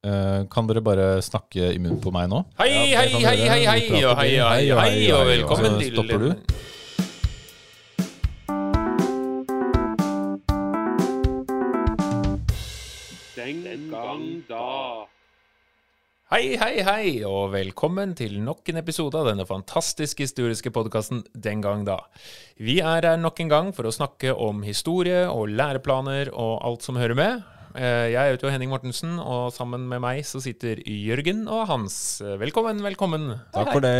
Eh, kan dere bare snakke i munnen på meg nå? Hei, Ja, hei, hei, hei, hei, og hei, hei, hei, og hei, og velkommen velkommen Så til stopper du. Den gang da. Hei, hei, hei, og velkommen til nok en episode av denne fantastiske historiske podkasten Den gang da. Vi er her nok en gang for å snakke om historie og læreplaner og alt som hører med. Eh, Jeg heter jo Henning Mortensen, og sammen med meg så sitter Jørgen og Hans. Velkommen, velkommen. Takk for det.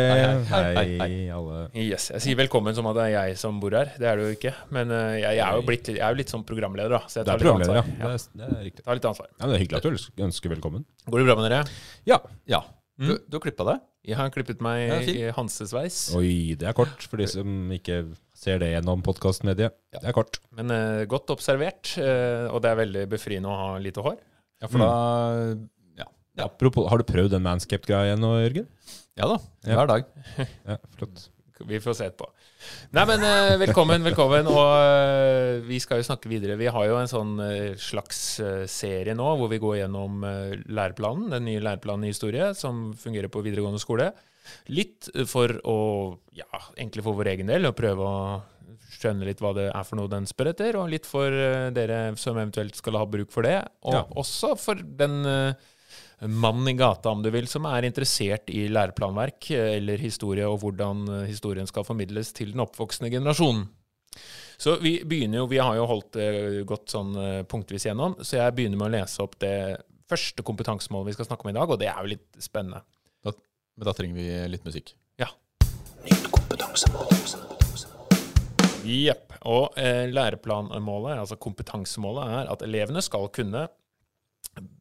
Hei, Hei, hei, alle. Yes, Jeg sier velkommen som at det er jeg som bor her. Det er det jo ikke. Men eh, jeg, jeg er jo blitt, jeg er jo litt sånn programleder, da. Så jeg Det tar litt programleder, ja. ansvar. Det er, det er riktig. Tar litt ansvar. Ja, det er hyggelig at du ønsker- velkommen. Går det bra med dere? Ja. Ja. Du, du har klippa deg? Jeg har klippet meg i Hanses i hansesveis. Oi, det er kort for de som ikke ser det gjennom podkastmediet. Ja. Det er kort. Men uh, godt observert, uh, og det er veldig befriende å ha lite hår. Ja, for da Ja, Apropos, har du prøvd den manscaped-greia nå, Jørgen? ja da. Ja. Hver dag. Ja, flott. Vi får se etterpå. Nei, men eh, velkommen, velkommen. Og eh, vi skal jo snakke videre. Vi har jo en sånn eh, slags serie nå hvor vi går gjennom læreplanen, den nye læreplanen i historie som fungerer på videregående skole. Litt for å, ja, egentlig for vår egen del, å prøve å skjønne litt hva det er for noe den spør etter, og litt for dere som eventuelt skal ha bruk for det. Og Ja. også for den eh, mannen i gata, om du vil, som er interessert i læreplanverk eh, eller historie, og hvordan eh, historien skal formidles til den oppvoksende generasjonen. Så vi begynner jo, vi har jo holdt det godt sånn eh, punktvis gjennom, så jeg begynner med å lese opp det første kompetansemålet vi skal snakke om i dag, og det er jo litt spennende. Da, men da trenger vi litt musikk. Jepp. Og eh, læreplanmålet, altså kompetansemålet, er at elevene skal kunne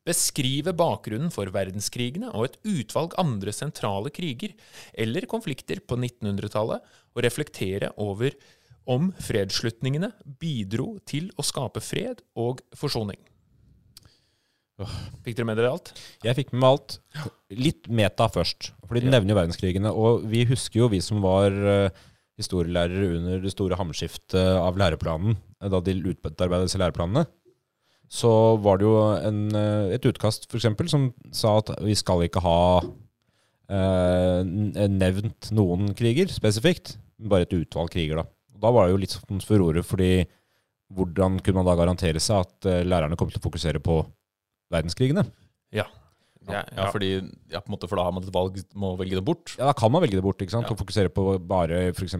beskrive bakgrunnen for verdenskrigene og et utvalg andre sentrale kriger eller konflikter på 1900-tallet, og reflektere over om fredsslutningene bidro til å skape fred og forsoning. Fikk dere med dere alt? Jeg fikk med meg alt. Litt meta først, fordi den nevner jo verdenskrigene. Og vi husker jo, vi som var eh, historielærere under det store hamskiftet av læreplanen, eh, da de utarbeidet disse læreplanene, så var det jo en, eh, et utkast for eksempel, som sa at vi skal ikke ha eh, nevnt noen kriger spesifikt, men bare et utvalg kriger. Da Da var det jo litt sånn furore, fordi hvordan kunne man da garantere seg at eh, lærerne kom til å fokusere på verdenskrigene? Ja. Ja, ja, fordi, ja, på en måte, for da har man et valg, må velge det bort. Ja, da kan man velge det bort, ikke sant? Ja. Og fokusere på bare f.eks.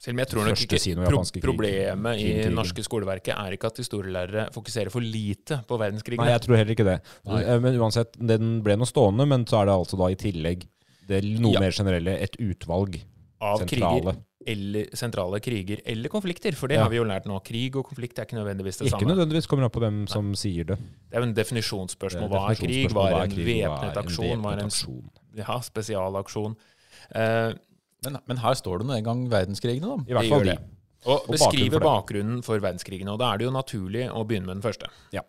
Selv om jeg tror nok ikke pro. Problemet i norske skoleverket er ikke at historielærere fokuserer for lite på verdenskrigen. Nei, jeg tror heller ikke det. Nei. Eh, Men uansett, den ble noe stående, men så er det altså da i tillegg det noe Ja. mer generelle, et utvalg av sentrale. kriger eller sentrale kriger eller konflikter. For det Ja. har vi jo lært nå. Krig og konflikt er ikke nødvendigvis det Ikke samme. nødvendigvis kommer an på hvem som sier det. Det er jo en definisjonsspørsmål. Hva er krig? Hva er en? Væpnet aksjon? Hva er en, en aksjon? ja, spesialaksjon? Eh, Men, men her står det nå en gang verdenskrigene, da. I hvert fall de. og Og beskrive bakgrunnen for for verdenskrigene. Og da er det jo naturlig å begynne med den første. Ja.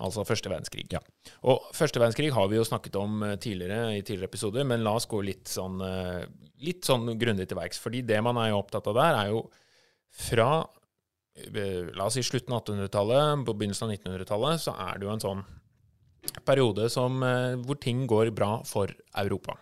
Altså første verdenskrig. Ja. Og første verdenskrig har vi jo snakket om eh, tidligere i tidligere episoder, men la oss gå litt sånn, eh, litt sånn grundig til verks. Fordi det man er jo opptatt av der, er jo fra eh, La oss si slutten av 1800-tallet, på begynnelsen av 1900-tallet, så er det jo en sånn periode som, hvor ting går bra for Europa.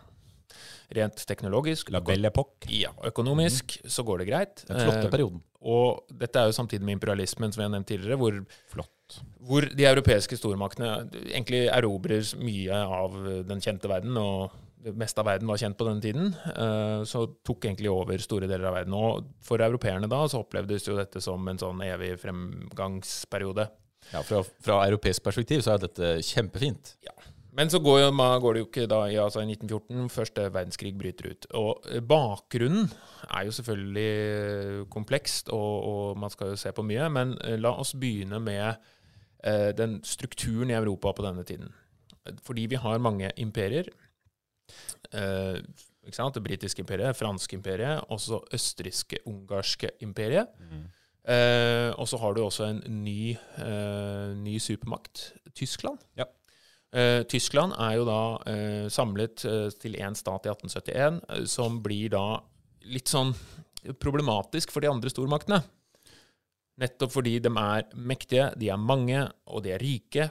Rent teknologisk. La Belle Époque. Ja, økonomisk så går det greit. Den flotte Eh, perioden. og dette er jo samtidig med imperialismen, som jeg har nevnt tidligere, hvor, Flott. hvor de europeiske stormaktene egentlig erobrer mye av den kjente verden, og det meste av verden var kjent på denne tiden, eh, så tok egentlig over store deler av verden. Og for europeerne da så opplevdes jo dette som en sånn evig fremgangsperiode. Ja, fra, fra europeisk perspektiv så er dette kjempefint. Men så går, går det jo ikke da i, altså 1914 første verdenskrig bryter ut. Og eh, bakgrunnen er jo selvfølgelig eh, komplekst, og, og man skal jo se på mye. Men eh, la oss begynne med eh, den strukturen i Europa på denne tiden. Fordi vi har mange imperier. Eh? Det britiske imperiet, franske imperiet, også østerrikske, ungarske imperiet. Eh, og så har du også en ny, ny supermakt, Tyskland. Ja. Eh, Tyskland er jo da eh, samlet eh, til én stat i 1871, eh, som blir da litt sånn problematisk for de andre stormaktene. Nettopp fordi de er mektige, de er mange, og de er rike,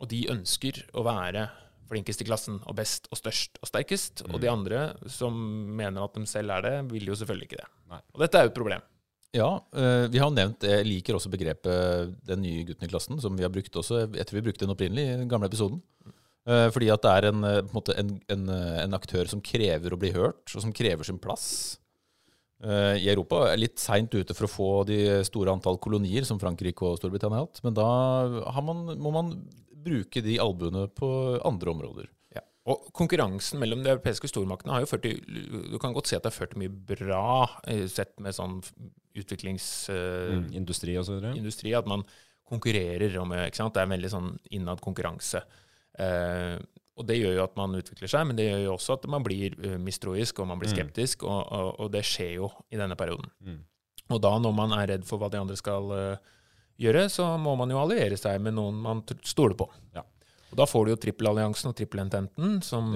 og de ønsker å være flinkest i klassen og best og størst og sterkest. Og de andre som mener at de selv er det, vil jo selvfølgelig ikke det. Nei. Og dette er jo et problem. Ja, eh, vi har nevnt, jeg liker også begrepet 'den nye gutten i klassen', som vi har brukt også, jeg tror vi brukte den opprinnelig i den gamle episoden. Eh, Fordi at det er en, eh, en, en, en, aktør som krever å bli hørt, og som krever sin plass. I Europa er litt seint ute for å få de store antall kolonier som Frankrike og Storbritannia har hatt, men da man, må man bruke de albuene på andre områder. Ja. Og konkurransen mellom de europeiske stormaktene har jo ført til Du kan godt si at det har ført til mye bra, sett med sånn utviklingsindustri, Mm, industri og så videre. at man konkurrerer om ikke sant? Det er veldig sånn innad konkurranse. Uh, og det gjør jo at man utvikler seg, men det gjør jo også at man blir eh, mistroisk og man blir Mm. skeptisk, og, og, og det skjer jo i denne perioden. Mm. Og da, når man er redd for hva de andre skal uh, gjøre, så må man jo alliere seg med noen man stoler på. Ja. Og da får du jo trippelalliansen og trippelententen, som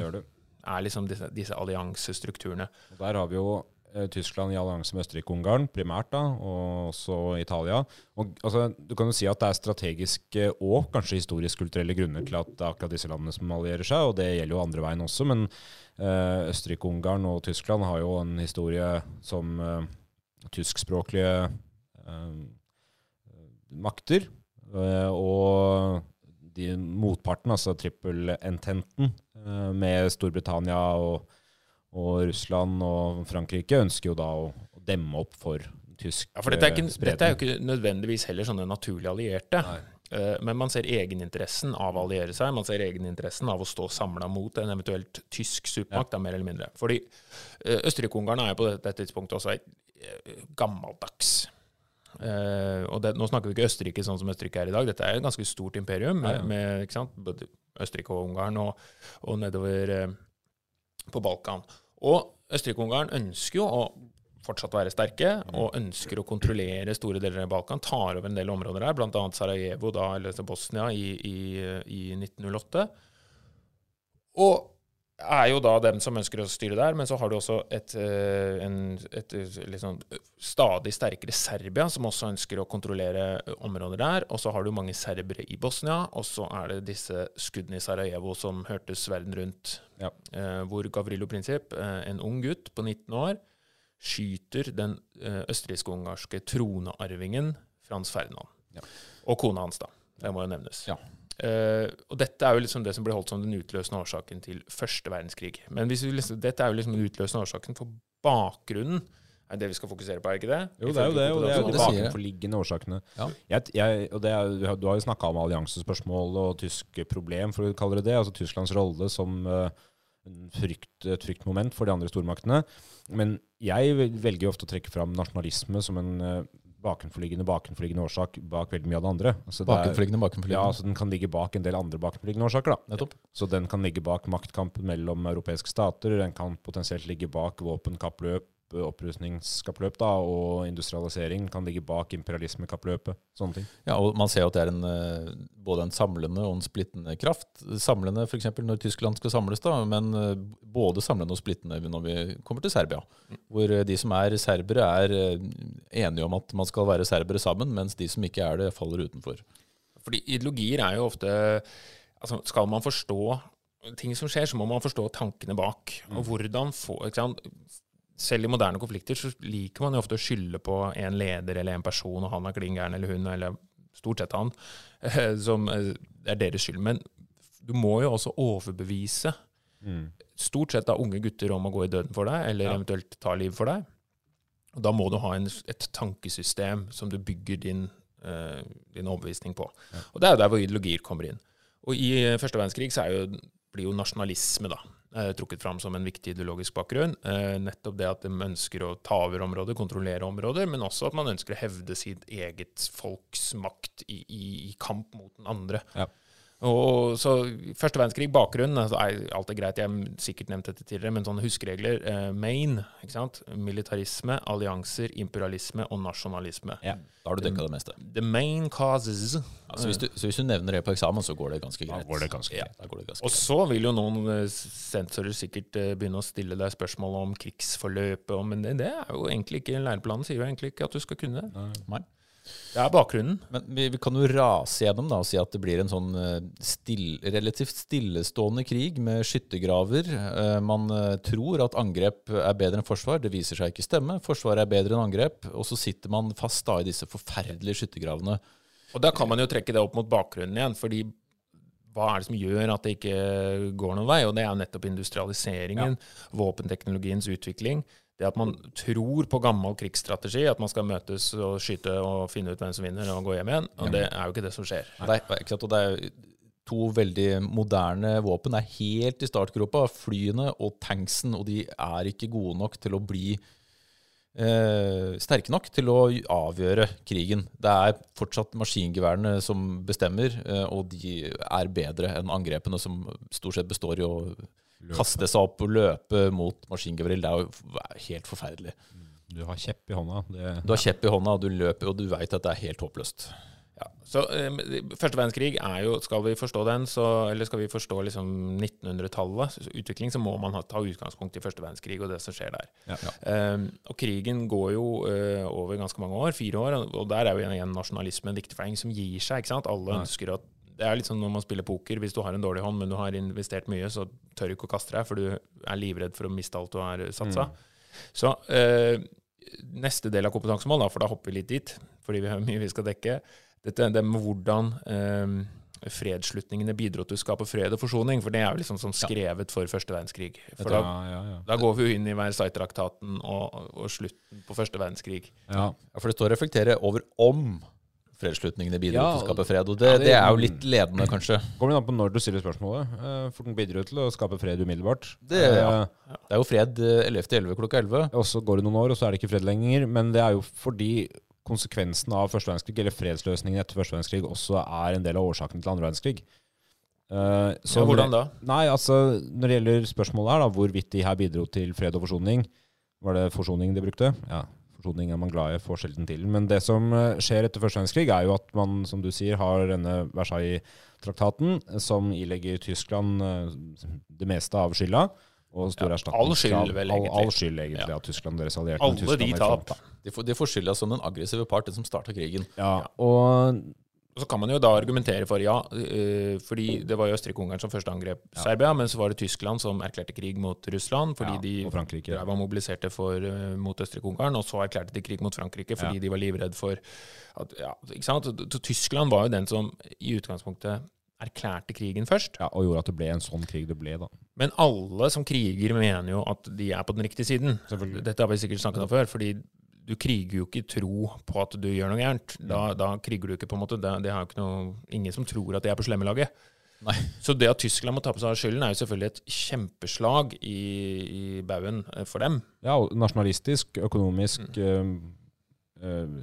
er liksom disse, disse alliansestrukturene. Og Der har vi jo Tyskland i allianse med Østerrike-Ungarn, primært, da, og også Italia. Og, altså, du kan jo si at det er strategiske og kanskje historisk-kulturelle grunner til at det er akkurat disse landene som allierer seg, og det gjelder jo andre veien også. Men eh, Østerrike-Ungarn og Tyskland har jo en historie som eh, tyskspråklige eh, makter. Eh, og de, motparten, altså trippelententen, eh, med Storbritannia og og Russland og Frankrike ønsker jo da å, å demme opp for tysk Ja, for dette er, ikke, eh, dette er jo ikke nødvendigvis heller sånne naturlige allierte. Eh, Men man ser egeninteressen av å alliere seg. Man ser egeninteressen av å stå samla mot en eventuelt tysk supermakt, ja. mer eller mindre. Fordi eh, Østerrike-Ungarn er jo på dette tidspunktet også gammeldags. Og det, nå snakker vi ikke Østerrike sånn som Østerrike er i dag. Dette er et ganske stort imperium med, Ja, med Østerrike og Ungarn og, og nedover på Balkan. Og Østerrike-Ungarn ønsker jo å fortsatt være sterke, og ønsker å kontrollere store deler av Balkan. Tar over en del områder der, bl.a. Sarajevo, da, eller Bosnia, i, i, i 1908. Og er jo da dem som ønsker å styre der, men så har du også et, eh, en, et liksom stadig sterkere Serbia, som også ønsker å kontrollere områder der. Og så har du mange serbere i Bosnia, og så er det disse skuddene i Sarajevo som hørtes verden rundt. Ja. Eh, hvor Gavrilo Princip, eh, en ung gutt på 19 år, skyter den østerriksk-ungarske tronearvingen Frans Ferdinand. Ja. Og kona hans, da. Det må jo nevnes. Ja. Eh, og dette er jo liksom det som ble holdt som den utløsende årsaken til første verdenskrig. Men liksom, dette er jo liksom den utløsende årsaken for bakgrunnen. Er det vi skal fokusere på, er ikke det? Jo, det er jo det, og det er jo de bakenforliggende årsakene. Ja. Jeg, jeg, og er, du har- jo snakka om alliansespørsmål og tyske problem, for å kalle det det. Altså Tysklands rolle som uh, frykt, et fryktmoment for de andre stormaktene. Men jeg velger jo ofte å trekke fram nasjonalisme som en eh, bakenforliggende, bakenforliggende årsak bak veldig mye av det andre. Altså, er- Bakenforliggende, Ja, bakenforliggende. altså Den kan ligge bak en del andre bakenforliggende årsaker. da. Nettopp. Så den kan ligge bak maktkampen mellom europeiske stater, den kan potensielt ligge bak våpenkappløp, opprustningskappløp da, og industrialisering kan ligge bak imperialismekappløpet. Sånne ting. Ja, og man ser jo at det er en, eh, både en samlende og en splittende kraft. Samlende f.eks. når Tyskland skal samles, da, men eh, både samlende og splittende når vi kommer til Serbia. Hvor eh, de som er serbere, er enige om at man skal være serbere sammen, mens de som ikke er det, faller utenfor. Fordi ideologier er jo ofte altså Skal man forstå ting som skjer, så må man forstå tankene bak. Og hvordan få ikke sant? Selv i moderne konflikter så liker man jo ofte å skylde på en leder eller en person, og han er klin gæren, eller hun, eller stort sett han, eh, som eh, er deres skyld. Men du må jo også overbevise stort sett da unge gutter om å gå i døden for deg, eller Ja. eventuelt ta liv for deg. Og da må du ha en, et tankesystem som du bygger din, uh, din overbevisning på. Og det er jo der hvor ideologier kommer inn. Og i første verdenskrig så jo, blir jo nasjonalisme da, trukket fram som en viktig ideologisk bakgrunn. Eh, nettopp det at de ønsker å ta over områder, kontrollere områder, men også at man ønsker å hevde sitt eget folks makt i, i kamp mot den andre. Ja. Og så Første verdenskrig, bakgrunnen altså Alt er greit, jeg har sikkert nevnt dette tidligere, men sånne huskeregler. Eh, main, ikke sant? Militarisme, allianser, imperialisme og nasjonalisme. Ja. Da har du dekka det meste. The main causes. Altså, hvis, du, så hvis du nevner det på eksamen, så går det ganske greit. Da går det ganske greit. Ja, går det ganske Og så vil jo noen eh, sensorer sikkert eh, begynne å stille deg spørsmål om krigsforløpet, men det, det er jo egentlig ikke Læreplanen sier jo egentlig ikke at du skal kunne det. Nei. Det er bakgrunnen. Men vi, vi kan jo rase gjennom da, og si at det blir en sånn eh, still, relativt stillestående krig med skyttergraver. Eh, Man eh, tror at angrep er bedre enn forsvar. Det viser seg ikke stemme. Forsvaret er bedre enn angrep. Og så sitter man fast da i disse forferdelige skyttergravene. Og da kan man jo trekke det opp mot bakgrunnen igjen, fordi hva er det som gjør at det ikke går noen vei? Og det er nettopp industrialiseringen, våpenteknologiens utvikling. Det at man tror på gammel krigsstrategi, at man skal møtes og skyte og finne ut hvem som vinner og gå hjem igjen. Og det er jo ikke det som skjer. Er, ikke sant? Og det er to veldig moderne våpen. Det er helt i startgropa. Flyene og tanksen, og de er ikke gode nok til å bli eh, sterke nok til å avgjøre krigen. Det er fortsatt maskingeværene som bestemmer, eh, og de er bedre enn angrepene, som stort sett består i å kaste seg opp og løpe mot maskingevril, Det er jo helt forferdelig. Du har kjepp i hånda. Det, Du har kjepp i hånda, og du løper, og du veit at det er helt håpløst. Ja, så eh, Første verdenskrig er jo Skal vi forstå den, så, eller skal vi forstå liksom 1900-tallet, utvikling, så må man ha, ta utgangspunkt i første verdenskrig og det som skjer der. Ja. Um, og krigen går jo eh, over ganske mange år, fire år, og- og der er jo igjen, igjen nasjonalisme en viktig foreng som gir seg. ikke sant? Alle ønsker at Det er litt sånn når man spiller poker. Hvis du har en dårlig hånd, men du har investert mye, så tør du ikke å kaste deg, for du er livredd for å miste alt du har satsa. Så eh, neste del av kompetansemål, da, for da hopper vi litt dit, fordi vi har mye vi skal dekke, dette det med hvordan eh, fredsslutningene bidro til å skape fred og forsoning, for det er jo liksom sånn skrevet for første verdenskrig. For da, ja, ja. da går vi jo inn i Versailles-traktaten og, og slutten på første verdenskrig. ja. Ja, For det står å reflektere over om fredsslutningene bidro Ja, til å skape fred. Og det, ja, det- det er jo litt ledende, kanskje. Kommer an på når du stiller spørsmålet. Eh, For den bidro til å skape fred umiddelbart. Det- ja. Eh, Det er jo fred eh, 11.11. klokka 11. Og så går det noen år, og så er det ikke fred lenger. Men det er jo fordi konsekvensen av første verdenskrig, eller fredsløsningen etter første verdenskrig, også er en del av årsaken til andre verdenskrig. Eh, så Ja, hvordan da? Nei, altså Når det gjelder spørsmålet her, da, hvorvidt de her bidro til fred og forsoning Var det forsoning de brukte? Ja, forsoning er man glad i, får sjelden til. Men det som eh, skjer etter første verdenskrig, er jo at man, som du sier, har denne Versailles-traktaten, som ilegger Tyskland eh, det meste av skylda. Og stor Ja, all skyld, vel, egentlig. all skyld, egentlig, Ja. av Tyskland. Deres allierte. Alle de tap. De får, de får skylda som den aggressive part, den som starta krigen. Ja, Og så kan man jo da argumentere for ja, eh, fordi det var jo Østerrike-Ungarn som først angrep Serbia, men så var det Tyskland som erklærte krig mot Russland fordi Ja, de var mobiliserte for, eh, mot Østerrike-Ungarn, og så erklærte de krig mot Frankrike fordi Ja. de var livredd for at, ja, ikke sant? Så Tyskland var jo den som i utgangspunktet erklærte krigen først. ja, og gjorde at det ble en sånn krig det ble, da. Men alle som kriger, mener jo at de er på den riktige siden. Dette har vi sikkert snakket om før, fordi du kriger jo ikke tro på at du gjør noe gærent. Da, da kriger du ikke, på en måte. Det, det har jo ikke noe, ingen som tror at de er på slemmelaget. Nei. Så det at Tyskland må ta på seg skylden, er jo selvfølgelig et kjempeslag i, i baugen eh, for dem. Ja, og nasjonalistisk, økonomisk, eh, eh,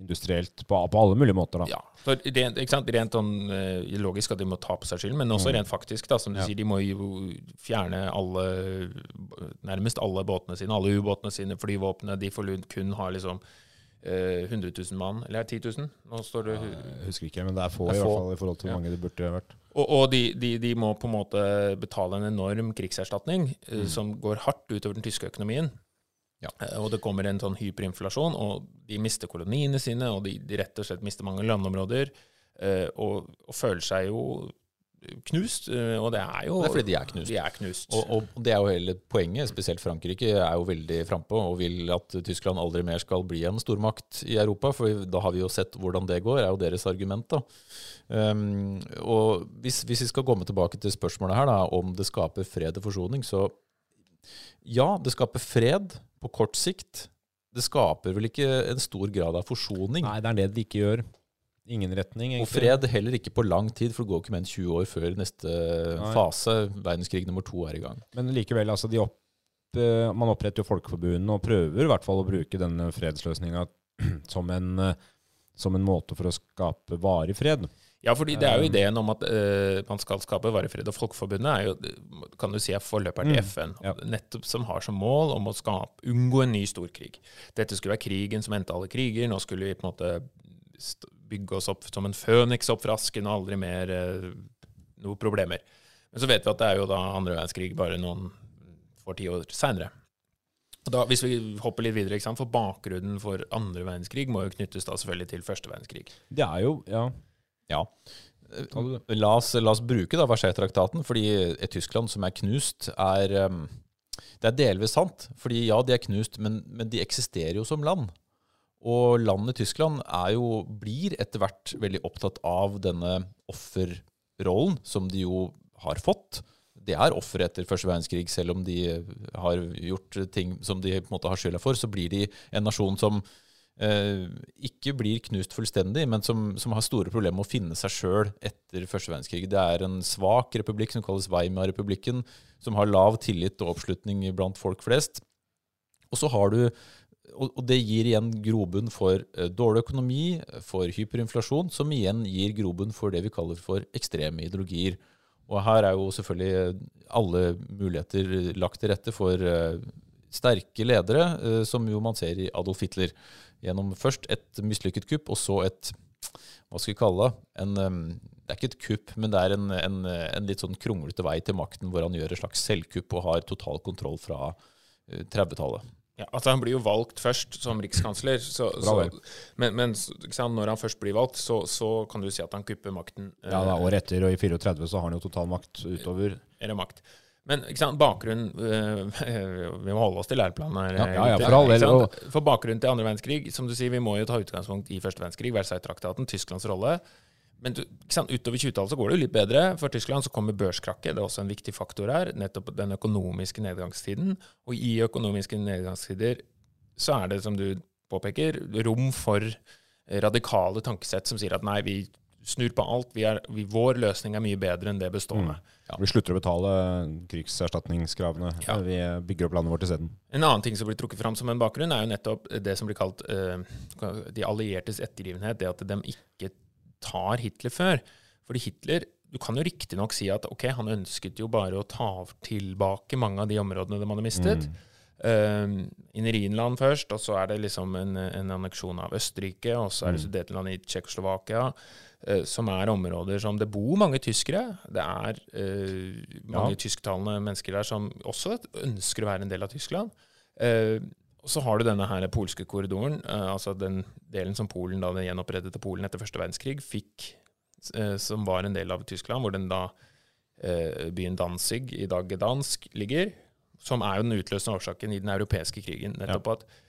industrielt, på, på alle mulige måter, da. Ja, for rent, ikke sant? rent sånn eh, logisk at de må ta på seg skylden, men også rent faktisk. da, Som du Ja. sier, de må jo fjerne alle, nærmest alle båtene sine, alle ubåtene sine, flyvåpnene. De får kun ha liksom eh, 100 000 mann, eller er 10 000? Nå står det Jeg husker ikke, men det er få Det er i hvert fall i forhold til hvor Ja. mange det burde vært. Og, og de, de, de må på en måte betale en enorm krigserstatning mm. som går hardt utover den tyske økonomien. Ja. Eh, og det kommer en sånn hyperinflasjon, og de mister koloniene sine, og de, de rett og slett mister mange landområder, eh, og, og føler seg jo knust. eh, og det er jo Det er fordi de er knust. De er knust. Og, og det er jo hele poenget. Spesielt Frankrike er jo veldig frampå og vil at Tyskland aldri mer skal bli en stormakt i Europa. For da har vi jo sett hvordan det går, er jo deres argument. da. Um, og hvis, hvis vi skal komme tilbake til spørsmålet her da, om det skaper fred og forsoning, så ja, det skaper fred på kort sikt. Det skaper vel ikke en stor grad av forsoning. Nei, det er det de ikke gjør. Ingen retning, egentlig. Og fred heller ikke på lang tid, for det går ikke mer enn 20 år før neste Nei. fase, verdenskrig nummer to, er i gang. Men likevel, altså, de opp, eh, man oppretter jo Folkeforbundet og prøver i hvert fall å bruke denne fredsløsninga som, en, eh, som en måte for å skape varig fred. Ja, fordi det er jo Um, ideen om at uh, man skal skape varefred. Og Folkeforbundet er jo, kan du si, er forløperen til Mm, FN. ja. Nettopp som har som mål om å skape, unngå en ny storkrig. Dette skulle være krigen som endte alle kriger. Nå skulle vi på en måte bygge oss opp som en føniks opp fra asken og aldri mer uh, noe problemer. Men så vet vi at det er jo da andre verdenskrig bare noen få tiår seinere. Og Da, hvis vi hopper litt videre, for bakgrunnen for andre verdenskrig må jo knyttes da selvfølgelig til første verdenskrig. Det er jo Ja. Ja. Det? La oss, la oss bruke da Versailles-traktaten, fordi et Tyskland som er knust, er um, Det er delvis sant. Fordi ja, de er knust, men, men de eksisterer jo som land. Og landet Tyskland er jo, blir etter hvert veldig opptatt av denne offerrollen som de jo har fått. De er ofre etter første verdenskrig, selv om de har gjort ting som de på en måte har skylda for. Så blir de en nasjon som eh, ikke blir knust fullstendig, men som, som har store problemer med å finne seg sjøl etter første verdenskrig. Det er en svak republikk som kalles Weimar-republikken, som har lav tillit og oppslutning blant folk flest. Og så har du og det gir igjen grobunn for eh, dårlig økonomi, for hyperinflasjon, som igjen gir grobunn for det vi kaller for ekstreme ideologier. Og her er jo selvfølgelig eh, alle muligheter lagt til rette for eh, sterke ledere, eh, som jo man ser i Adolf Hitler. Gjennom først et mislykket kupp, og så et hva skal vi kalle det? En, eh, det er ikke et kupp, men det er en, en, en litt sånn kronglete vei til makten, hvor han gjør et slags selvkupp og har total kontroll fra eh, 30-tallet. Ja, altså Han blir jo valgt først som rikskansler, så, så, men, men ikke sant, når han først blir valgt, så, så kan du si at han kupper makten. eh, Ja, da, Året etter, og i 34 så har han jo total makt utover. eller makt. Men bakgrunnen øh, Vi må holde oss til læreplanen her. Ja, eh, ja, for all del, Ikke? For bakgrunnen til andre verdenskrig, som du sier, vi må jo ta utgangspunkt i første verdenskrig, Versailles-traktaten, Tysklands rolle. Men utover 20-tallet så går det jo litt bedre. For Tyskland så kommer børskrakket. Det er også en viktig faktor her. Nettopp den økonomiske nedgangstiden. Og i økonomiske nedgangstider så er det, som du påpeker, rom for radikale tankesett som sier at nei, vi snur på alt. Vi er, vi, vår løsning er mye bedre enn det bestående. Vi slutter å betale krigserstatningskravene. Ja. Vi bygger opp landet vårt isteden. En annen ting som blir trukket fram som en bakgrunn, er jo nettopp det som blir kalt uh, de alliertes ettergivenhet. Det at de ikke tar Hitler før. Fordi Hitler Du kan jo riktignok si at ok, han ønsket jo bare å ta tilbake mange av de områdene de hadde mistet. Um, inn i Rhinland først, og så er det liksom en, en anneksjon av Østerrike, og så er det Sudetenland i Tsjekkoslovakia, som er områder som det bor mange tyskere. Det er uh, mange tysktalende mennesker der som også ønsker å være en del av Tyskland. Uh, og så har du denne her polske korridoren, uh, altså den delen som Polen, da den gjenopprettede Polen etter første verdenskrig, fikk, eh, som var en del av Tyskland, hvor den da eh, byen Danzig, i dag Gdansk, ligger, som er jo den utløsende årsaken i den europeiske krigen. Nettopp at eh,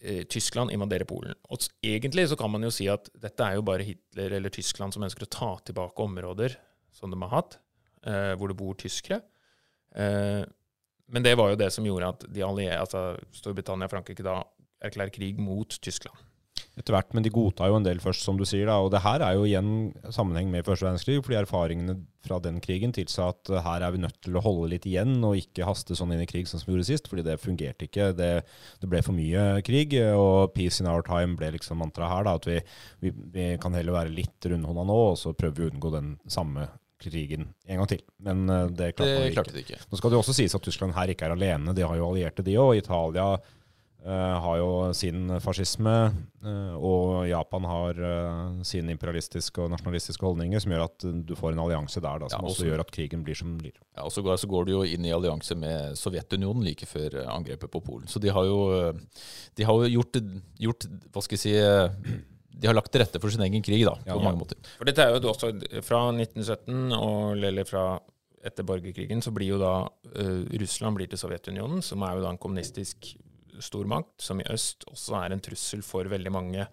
Tyskland invaderer Polen. Og egentlig så kan man jo si at dette er jo bare Hitler eller Tyskland som ønsker å ta tilbake områder som de har hatt, eh, hvor det bor tyskere. Eh, men det var jo det som gjorde at de allierte, altså Storbritannia og Frankrike da erklærer krig mot Tyskland. Etter hvert, men de godtar jo en del først, som du sier. da, og Det her er jo igjen sammenheng med første verdenskrig, fordi erfaringene fra den krigen tilsa at eh, her er vi nødt til å holde litt igjen og ikke haste sånn inn i krig som vi gjorde sist, fordi det fungerte ikke. Det, det ble for mye krig, og peace in our time ble liksom mantraet her. da, At vi, vi, vi kan heller være litt rundhånda nå, og så prøver vi å unngå den samme krigen en gang til. Men eh, det klarte Det klarte de ikke. Nå skal det jo også sies at Tyskland her ikke er alene. De har jo allierte, de òg. Italia eh, har jo sin fascisme, eh, og Japan har eh, sine imperialistiske og nasjonalistiske holdninger, som gjør at eh, du får en allianse der da, som Ja, også også- gjør at krigen blir som den blir. Ja, og så går, så går de jo inn i allianse med Sovjetunionen like før eh, angrepet på Polen. Så de har jo, eh, de har jo gjort, gjort Hva skal jeg si eh, De har lagt til rette for sin egen krig, da, Ja. på mange måter. For dette er jo også fra 1917, og, eller fra etter borgerkrigen, så blir jo da uh, Russland blir til Sovjetunionen, som er jo da en kommunistisk stormakt, som i øst også er en trussel for veldig mange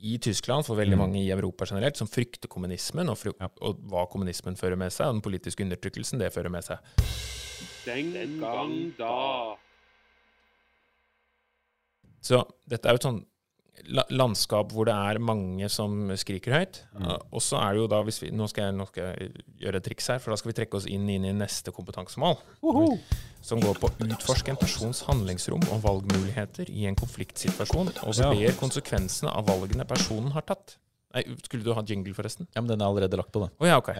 i Tyskland, for veldig Mm. mange i Europa generelt, som frykter kommunismen, og, fryk Ja. og hva kommunismen fører med seg, og den politiske undertrykkelsen det fører med seg. Den gang da. Så dette er jo et sånn landskap hvor det er mange som skriker høyt. Mm. og så er det jo da, hvis vi, nå, skal jeg, nå skal jeg gjøre et triks her, for da skal vi trekke oss inn, inn i neste kompetansemål. Som går på å utforske en persons handlingsrom og valgmuligheter i en konfliktsituasjon, og Ja. vurdere konsekvensene av valgene personen har tatt. Nei, skulle du ha jingle, forresten? Ja, Men den er allerede lagt på, da. Oh, ja, ok.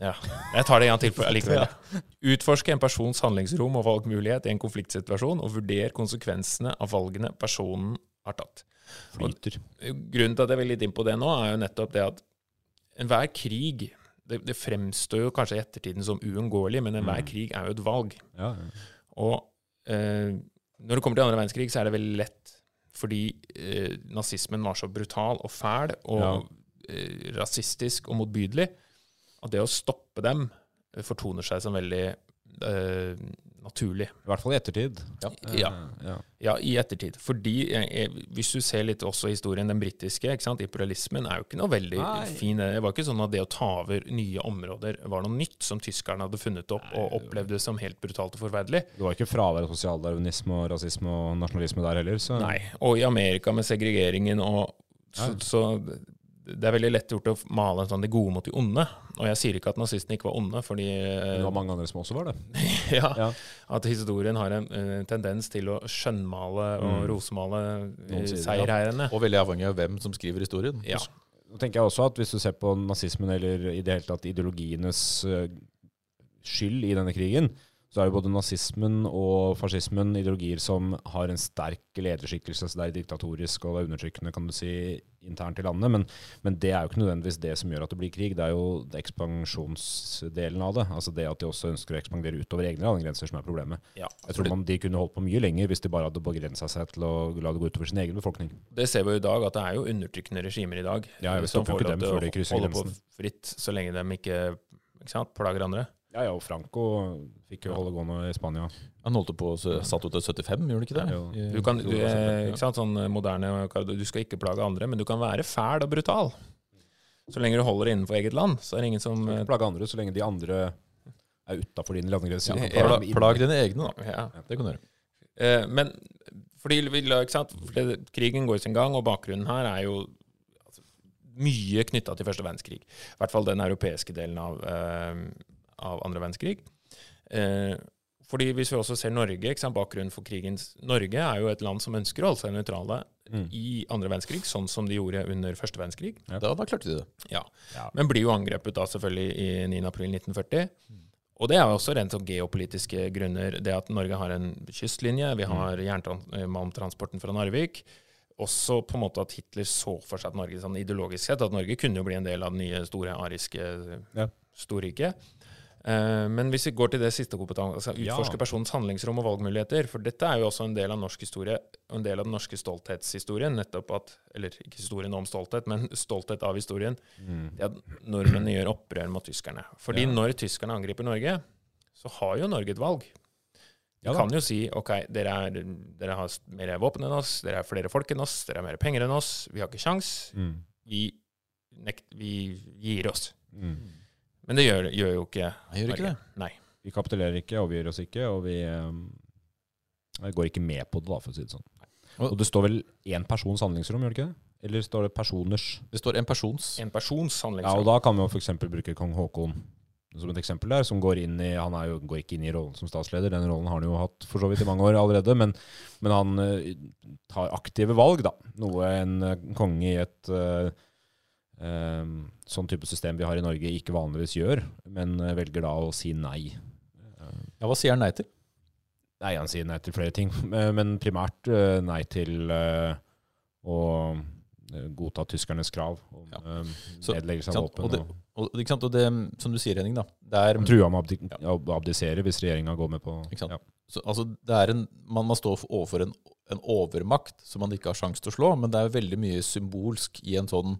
Ja. Jeg tar det en gang til for allikevel. Utforske en persons handlingsrom og valgmulighet i en konfliktsituasjon, og vurdere konsekvensene av valgene personen har tatt. Flyter. Grunnen til at jeg vil litt inn på det nå, er jo nettopp det at enhver krig det, det fremstår jo kanskje i ettertiden som uunngåelig, men enhver Mm. krig er jo et valg. Ja, ja. Og eh, Når det kommer til andre verdenskrig, så er det veldig lett fordi eh, nazismen var så brutal og fæl og Ja. eh, rasistisk og motbydelig at det å stoppe dem eh, fortoner seg som veldig eh, naturlig. I hvert fall i ettertid. Ja. Ja. Eh, ja. Ja, i ettertid. Fordi eh, eh, hvis du ser litt også historien, den britiske, imperialismen er jo ikke noe veldig Nei. fin. Det var ikke sånn at det å ta over nye områder var noe nytt som tyskerne hadde funnet opp og opplevde som helt brutalt og forferdelig. Det var ikke fravær av sosialdarwinisme og rasisme og nasjonalisme der heller. Så. Nei. Og i Amerika med segregeringen og så, så det er veldig lett gjort å male sånn det gode mot de onde. Og jeg sier ikke at nazistene ikke var onde, fordi det var mange andre som også var det. ja, Ja. at historien har en uh, tendens til å skjønnmale og Mm. rosemale Noen uh, ja. Og veldig avhengig av hvem som skriver historien. Ja. Nå tenker jeg også at Hvis du ser på nazismen eller i det hele tatt ideologienes uh, skyld i denne krigen, så er jo både nazismen og fascismen ideologier som har en sterk lederskikkelse. så Det er diktatorisk og det er undertrykkende kan du si, internt i landet. Men, men det er jo ikke nødvendigvis det som gjør at det blir krig. Det er jo ekspansjonsdelen av det. Altså det at de også ønsker å ekspandere utover egne landegrenser som er problemet. Ja. Jeg tror man, de kunne holdt på mye lenger hvis de bare hadde begrensa seg til å la det gå utover sin egen befolkning. Det ser vi jo i dag, at det er jo undertrykkende regimer i dag. Ja, som får lov til å holde på fritt så lenge de ikke, ikke sant, plager andre. Ja, ja, og Franco fikk jo holde gående i Spania. Han holdt på og satt ut til 75, gjorde han ikke det? Du, kan, du, eh, ikke sant, sånn moderne Du skal ikke plage andre, men du kan være fæl og brutal. Så lenge du holder innenfor eget land, så er det ingen som eh, ikke plage andre så lenge de andre er utafor dine landegrenser. Ja, Plag inne. dine egne, da. ja. Det kan du gjøre. Eh, Men fordi ikke sant? Fordi krigen går sin gang, og bakgrunnen her er jo altså, mye knytta til første verdenskrig. I hvert fall den europeiske delen av, eh, av andre verdenskrig. Eh, fordi hvis vi også ser Norge, bakgrunnen for krigens Norge er jo et land som ønsker å holde seg nøytrale Mm. i andre verdenskrig, sånn som de gjorde under første verdenskrig. Da, da klarte de det. Ja. Ja. Men blir jo angrepet da selvfølgelig i 9. april 1940. Og det er jo også rent av geopolitiske grunner. Det at Norge har en kystlinje, vi har jernmalmtransporten fra Narvik. Også på en måte at Hitler så for seg at Norge sånn ideologisk sett, at Norge kunne jo bli en del av det nye store ariske Ja. storriket. Eh, Men hvis vi går til det siste kompetanse, altså Ja. personens handlingsrom og valgmuligheter, for dette er jo også en del av norsk historie, en del av den norske stolthetshistorien, nettopp at, eller ikke historien om stolthet, men stolthet av historien, Mm. at nordmennene gjør opprør mot tyskerne. Fordi Ja. når tyskerne angriper Norge, så har jo Norge et valg. De Ja kan jo si ok, dere, er, dere har mer våpen enn oss, dere er flere folk enn oss, dere har mer penger enn oss, vi har ikke sjans, Mm. vi, vi gir oss. Mm. Men det gjør, gjør jo ikke Jeg gjør ikke det. Nei. Vi kapitulerer ikke, og vi gjør oss ikke, og vi eh, går ikke med på det, da, for å si det sånn. Og- det står vel én persons handlingsrom, gjør det ikke det? Eller står det personers? Det står en persons. En persons Ja, og da kan vi jo f.eks. bruke kong Haakon som et eksempel der, som går inn i Han er jo, går ikke inn i rollen som statsleder, den rollen har han jo hatt for så vidt i mange år allerede, men, men han eh, tar aktive valg, da. Noe en eh, konge i et eh, sånn type system vi har i Norge, ikke vanligvis gjør, men eh, velger da å si nei. Ja, hva sier han nei til? Nei, han sier nei til flere ting, eh, men primært eh, nei til å godta tyskernes krav om Ja. nedleggelse av våpen. Og det- og- ikke sant? og det, som du sier, Henning, da. Det er, Trua truer med å abdi å abdisere hvis regjeringa går med på Ikke sant? Ja. så, altså, det er en, man, man står overfor en, en overmakt som man ikke har sjanse til å slå, men det er veldig mye symbolsk i en sånn,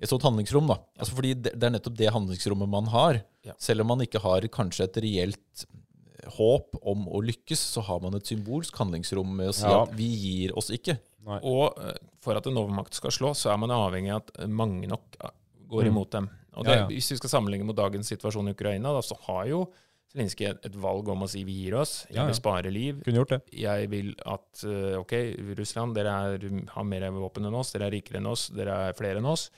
et sånt handlingsrom. da. Altså, fordi det, det er nettopp det handlingsrommet man har. Ja. Selv om man ikke har kanskje et reelt håp om å lykkes, så har man et symbolsk handlingsrom med å si Ja. at vi gir oss ikke. Nei. Og eh, for at en overmakt skal slå, så er man avhengig av at eh, mange nok eh, går Mm. imot dem. Og det, Ja, ja. Hvis vi skal sammenligne med dagens situasjon i Ukraina, da, så har jo Zelenskyj et, et valg om å si vi gir oss, jeg Ja, ja. vil spare liv. Kunne gjort det. Jeg vil at eh, OK, Russland, dere er, har mer våpen enn oss, dere er rikere enn oss, dere er flere enn oss.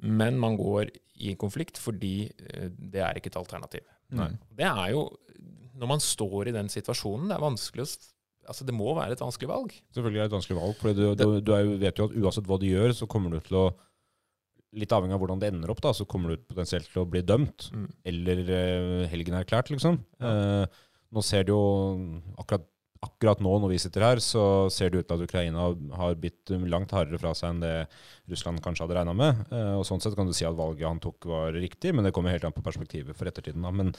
Men man går i en konflikt fordi eh, det er ikke et alternativ. Nei. Det er jo Når man står i den situasjonen, det er vanskelig å Altså, det må være et vanskelig valg. Selvfølgelig er det et vanskelig valg. For du, du, du jo, vet jo at uansett hva du gjør, så kommer du til å Litt avhengig av hvordan det ender opp, da, så kommer du potensielt til å bli dømt. Mm. Eller uh, helgen erklært, liksom. Eh, nå ser det jo akkurat, akkurat nå når vi sitter her, så ser det ut til at Ukraina har bitt langt hardere fra seg enn det Russland kanskje hadde regna med. Eh, og sånn sett kan du si at valget han tok var riktig, men det kommer helt an på perspektivet for ettertiden. da. Men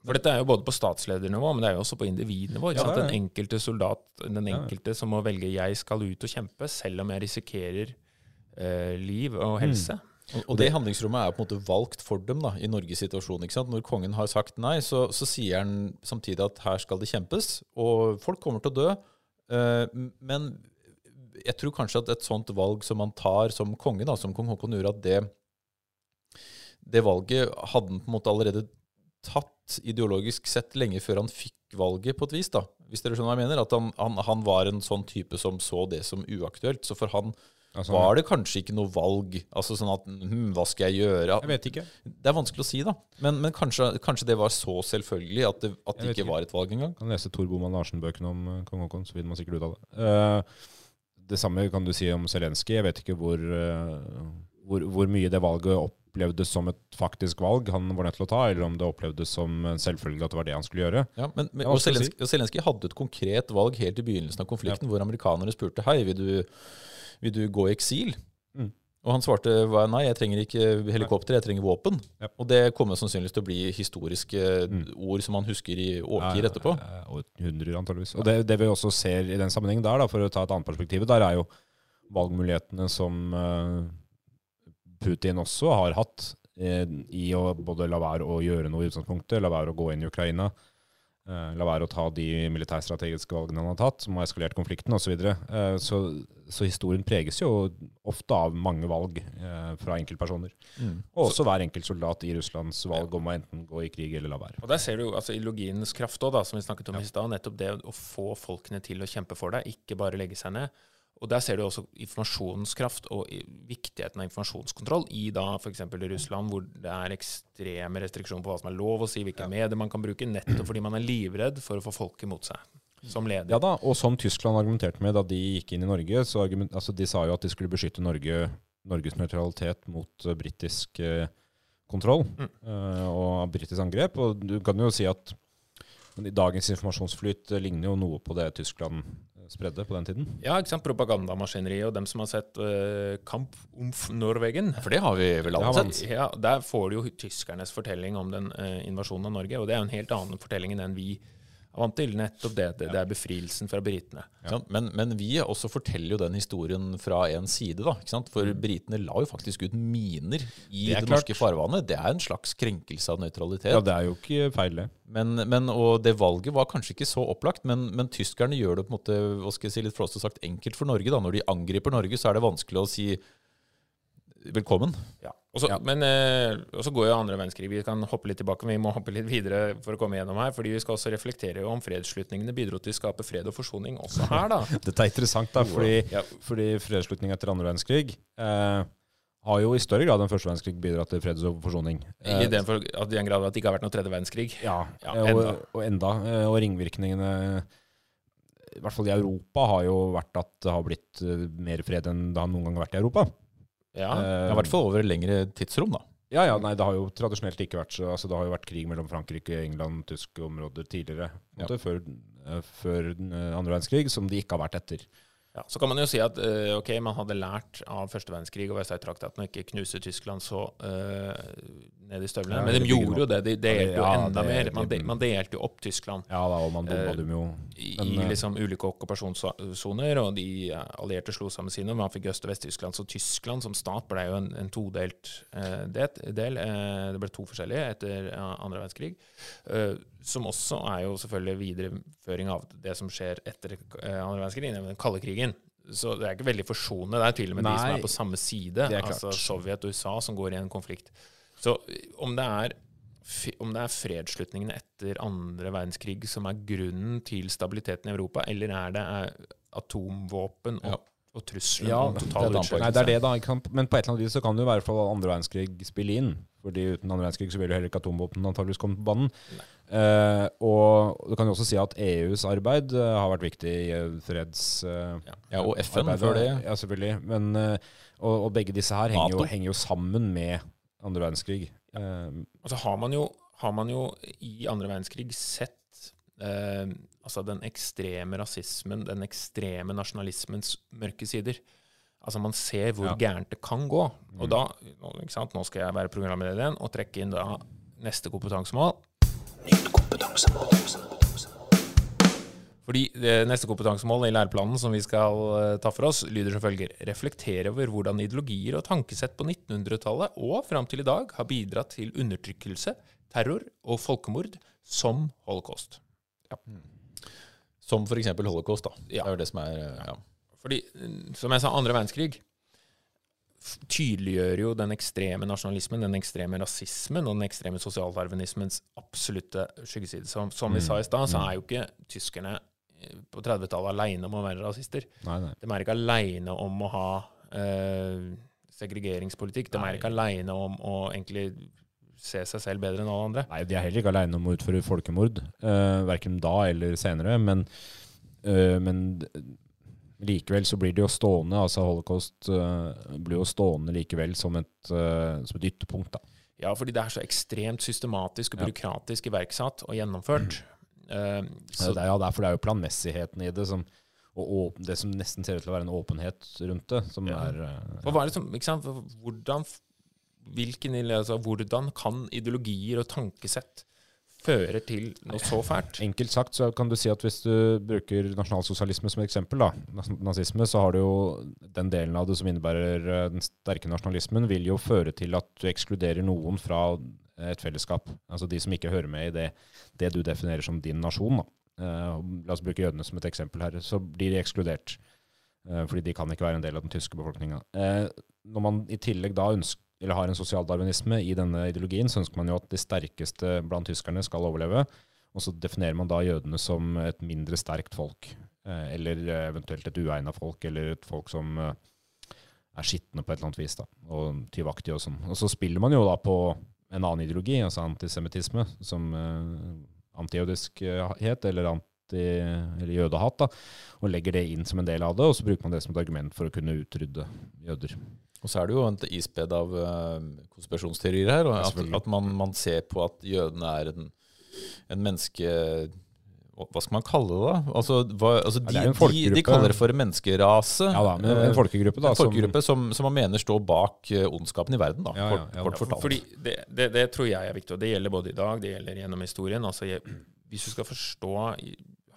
For dette er jo både på statsledernivå, men det er jo også på individnivå. Ja. Den enkelte soldat, den Ja. enkelte som må velge 'jeg skal ut og kjempe', selv om jeg risikerer eh, liv og helse. Og, og det handlingsrommet er på en måte valgt for dem da, i Norges situasjon. ikke sant? Når kongen har sagt nei, så, så sier han samtidig at her skal det kjempes, og folk kommer til å dø. Eh, men jeg tror kanskje at et sånt valg som man tar som konge, da, som kong Haakon gjorde, at det, det valget hadde han på en måte allerede tatt ideologisk sett lenge før han fikk valget, på et vis. da. Hvis dere skjønner hva jeg mener? At han, han, han var en sånn type som så det som uaktuelt. Så for han Altså, var det kanskje ikke noe valg. Altså sånn at hm, Hva skal jeg gjøre? Jeg vet ikke. Det er vanskelig å si, da. Men, men kanskje, kanskje det var så selvfølgelig at det, at det ikke ikke. var et valg engang. kan lese Tor Boman Larsen-bøkene om eh, kong Haakon, så finner man sikkert ut av det. Uh, det samme kan du si om Zelenskyj. Jeg vet ikke hvor, uh, hvor, hvor mye det valget opplevdes som et faktisk valg han var nødt til å ta, eller om det opplevdes som en selvfølge at det var det han skulle gjøre. Ja, men, men, og Zelenskyj og hadde et konkret valg helt i begynnelsen av konflikten, hvor amerikanere spurte hei, vil du, vil du gå i eksil? Mm. Og han svarte nei, jeg trenger ikke helikopter, jeg trenger våpen. Ja. Og det kommer sannsynligvis til å bli historiske Mm. ord som man husker i årtier etterpå. Eh, Og hundrer, antageligvis. Og det, det vi også ser i den sammenhengen der, da, for å ta et annet perspektiv, der er jo valgmulighetene som eh, Putin også har hatt eh, i å både la være å gjøre noe i utgangspunktet, la være å gå inn i Ukraina, la være å ta de militærstrategiske valgene han har tatt, som har eskalert konflikten osv. Så, videre. Eh, så så historien preges jo ofte av mange valg eh, fra enkeltpersoner. Mm. Og også hver enkelt soldat i Russlands valg om å enten gå i krig eller la være. Og Der ser du altså, ideologiens kraft òg, som vi snakket om i stad. Nettopp det å få folkene til å kjempe for deg, ikke bare legge seg ned. Og Der ser du også informasjonskraft og viktigheten av informasjonskontroll i da f.eks. Russland, hvor det er ekstreme restriksjoner på hva som er lov å si, hvilke medier man kan bruke, nettopp fordi man er livredd for å få folk imot seg som leder. Ja da, og som Tyskland argumenterte med da de gikk inn i Norge, så argument, altså de sa jo at de skulle beskytte Norge, Norges nøytralitet mot uh, britisk eh, kontroll Mm. eh, og britisk angrep. Og du kan jo si at dagens informasjonsflyt eh, ligner jo noe på det Tyskland eh, spredde på den tiden. Ja, ikke sant? Propagandamaskineriet og dem som har sett uh, Kamp om Norwegen. For det har vi vel alle sett. Ja, Der får du jo tyskernes fortelling om den uh, invasjonen av Norge, og det er jo en helt annen fortelling enn den vi er vant til. Nettopp det, det, det er befrielsen fra britene. Ja. Men, men vi også forteller jo den historien fra en side, da. Ikke sant? For britene la jo faktisk ut miner i Det det, norske farvannet. Det er en slags krenkelse av nøytralitet. Ja, det er jo ikke feil, det. Men, men, og det valget var kanskje ikke så opplagt, men, men tyskerne gjør det på en måte, hva skal jeg si, litt flåsete sagt enkelt for Norge. da. Når de angriper Norge, så er det vanskelig å si velkommen. Ja. Og så- Ja. Men eh, så går jo andre verdenskrig. Vi kan hoppe litt tilbake, men vi må hoppe litt videre for å komme gjennom her. fordi vi skal også reflektere om fredsslutningene bidro til å skape fred og forsoning også her, da. Dette er interessant, da, fordi, Ja. fordi fredsslutning etter andre verdenskrig eh, har jo i større grad enn første verdenskrig bidratt til fred og forsoning. I Eh, den, for, at den grad at det ikke har vært noe tredje verdenskrig. Ja, Ja, og, enda. Og, enda. eh, Og ringvirkningene, i hvert fall i Europa, har jo vært at det har blitt eh, mer fred enn det har noen gang vært i Europa. Ja. Eh, I hvert fall over lengre tidsrom, da. Ja, ja, nei, det har jo tradisjonelt ikke vært så altså, Det har jo vært krig mellom Frankrike, England, tyske områder tidligere. Ja. Før, eh, før eh, andre verdenskrig, som de ikke har vært etter. Ja, så kan man jo si at ok, man hadde lært av første verdenskrig og Versailles-traktaten å ikke knuse Tyskland så eh, ned i støvlene. Ja, Men de gjorde jo det. De delte jo enda mer. Man, de, man delte jo opp Tyskland Ja da, og man Eh, dem jo. Men, i eh, liksom ulike okkupasjonssoner, og de eh, allierte slo sammen sine. Man fikk Øst- og Vest-Tyskland. Så Tyskland som stat ble jo en, en todelt det, del. Eh, det ble to forskjellige etter andre verdenskrig. Eh, som også er jo selvfølgelig videreføring av det som skjer etter andre verdenskrig, nemlig den kalde krigen. Så det er ikke veldig forsonende. Det er til og med de som er på samme side, altså Sovjet og USA, som går i en konflikt. Så om det er om det er fredsslutningene etter andre verdenskrig som er grunnen til stabiliteten i Europa, eller er det eh, atomvåpen og, Ja. og trusselen Ja, om det total et. Nei, det er utslettelse? det, da. Men på et eller annet vis så kan det jo i hvert fall andre verdenskrig spille inn. Fordi uten andre verdenskrig så vil jo heller ikke atomvåpen antakeligvis komme på banen. Eh, og du kan jo også si at EUs arbeid eh, har vært viktig i eh, freds... eh, Ja, Og FN arbeidet. før det. Ja, selvfølgelig. Men, eh, og, og begge disse her henger jo, henger jo sammen med andre verdenskrig. Eh, Altså har man, jo, har man jo i andre verdenskrig sett eh, altså den ekstreme rasismen, den ekstreme nasjonalismens mørke sider. Altså Man ser hvor Ja. gærent det kan gå. Og Mm. da, ikke sant, Nå skal jeg være programleder igjen og trekke inn da neste kompetansemål. Nytt Fordi det neste kompetansemål i læreplanen som vi skal eh, ta for oss, lyder som følger. Reflektere over hvordan ideologier og tankesett på 1900-tallet og fram til i dag har bidratt til undertrykkelse, terror og folkemord som holocaust. Som f.eks. holocaust. da. Ja. Det er jo det som er eh, ja. Fordi, mm, som jeg sa, andre verdenskrig tydeliggjør jo den ekstreme nasjonalismen, den ekstreme rasismen og den ekstreme sosialdarwinismens absolutte skyggeside. Som, som vi Mm. sa i stad, så Mm. er jo ikke tyskerne eh, på 30-tallet aleine om å være rasister. Nei, nei. De er ikke aleine om å ha eh, segregeringspolitikk. De Nei. er ikke aleine om å egentlig se seg selv bedre enn alle andre. Nei, de er heller ikke aleine om å utføre folkemord, eh, verken da eller senere. Men, eh, men likevel så blir det jo stående, altså holocaust eh, blir jo stående likevel som et, eh, som et ytterpunkt. da. Ja, fordi det er så ekstremt systematisk og byråkratisk iverksatt og gjennomført. Eh, Så så det er, ja, derfor det er jo planmessigheten i det, som, og det som nesten ser ut til å være en åpenhet rundt det, som Ja. er eh, For hva er det som, ikke sant? For Hvordan, hvilken, altså, hvordan kan ideologier og tankesett føre til noe så fælt? Enkelt sagt så kan du si at hvis du bruker nasjonalsosialisme som eksempel, da, nazisme, så har du jo den delen av det som innebærer eh, den sterke nasjonalismen, vil jo føre til at du ekskluderer noen fra et fellesskap. Altså de som ikke hører med i det, det du definerer som din nasjon. Eh, la oss bruke jødene som et eksempel her. Så blir de ekskludert. eh, fordi de kan ikke være en del av den tyske befolkninga. Eh, når man i tillegg da ønsker eller har en sosialdarwinisme i denne ideologien, så ønsker man jo at de sterkeste blant tyskerne skal overleve. Og så definerer man da jødene som et mindre sterkt folk. Eh, eller eh, eventuelt et uegna folk, eller et folk som eh, er skitne på et eller annet vis. da, Og tyvaktige og sånn. Og så spiller man jo da på en annen ideologi, altså antisemittisme, som eh, antijødiskhet, eller anti, eller jødehat, da, og legger det inn som en del av det, og så bruker man det som et argument for å kunne utrydde jøder. Og så er det jo et isbed av eh, konspirasjonsteorier her. Og at, at man, man ser på at jødene er en, en menneske... Hva skal man kalle det, da? Altså, hva, altså de, er en de, de kaller det for en menneskerase. Ja da, men Eh, en folkegruppe da, en folkegruppe som, som man mener står bak eh, ondskapen i verden, da, Ja, ja, kort, ja. kort For, fortalt. fordi det, det, det tror jeg er viktig, og det gjelder både i dag, det gjelder gjennom historien. Altså, jeg, hvis du skal forstå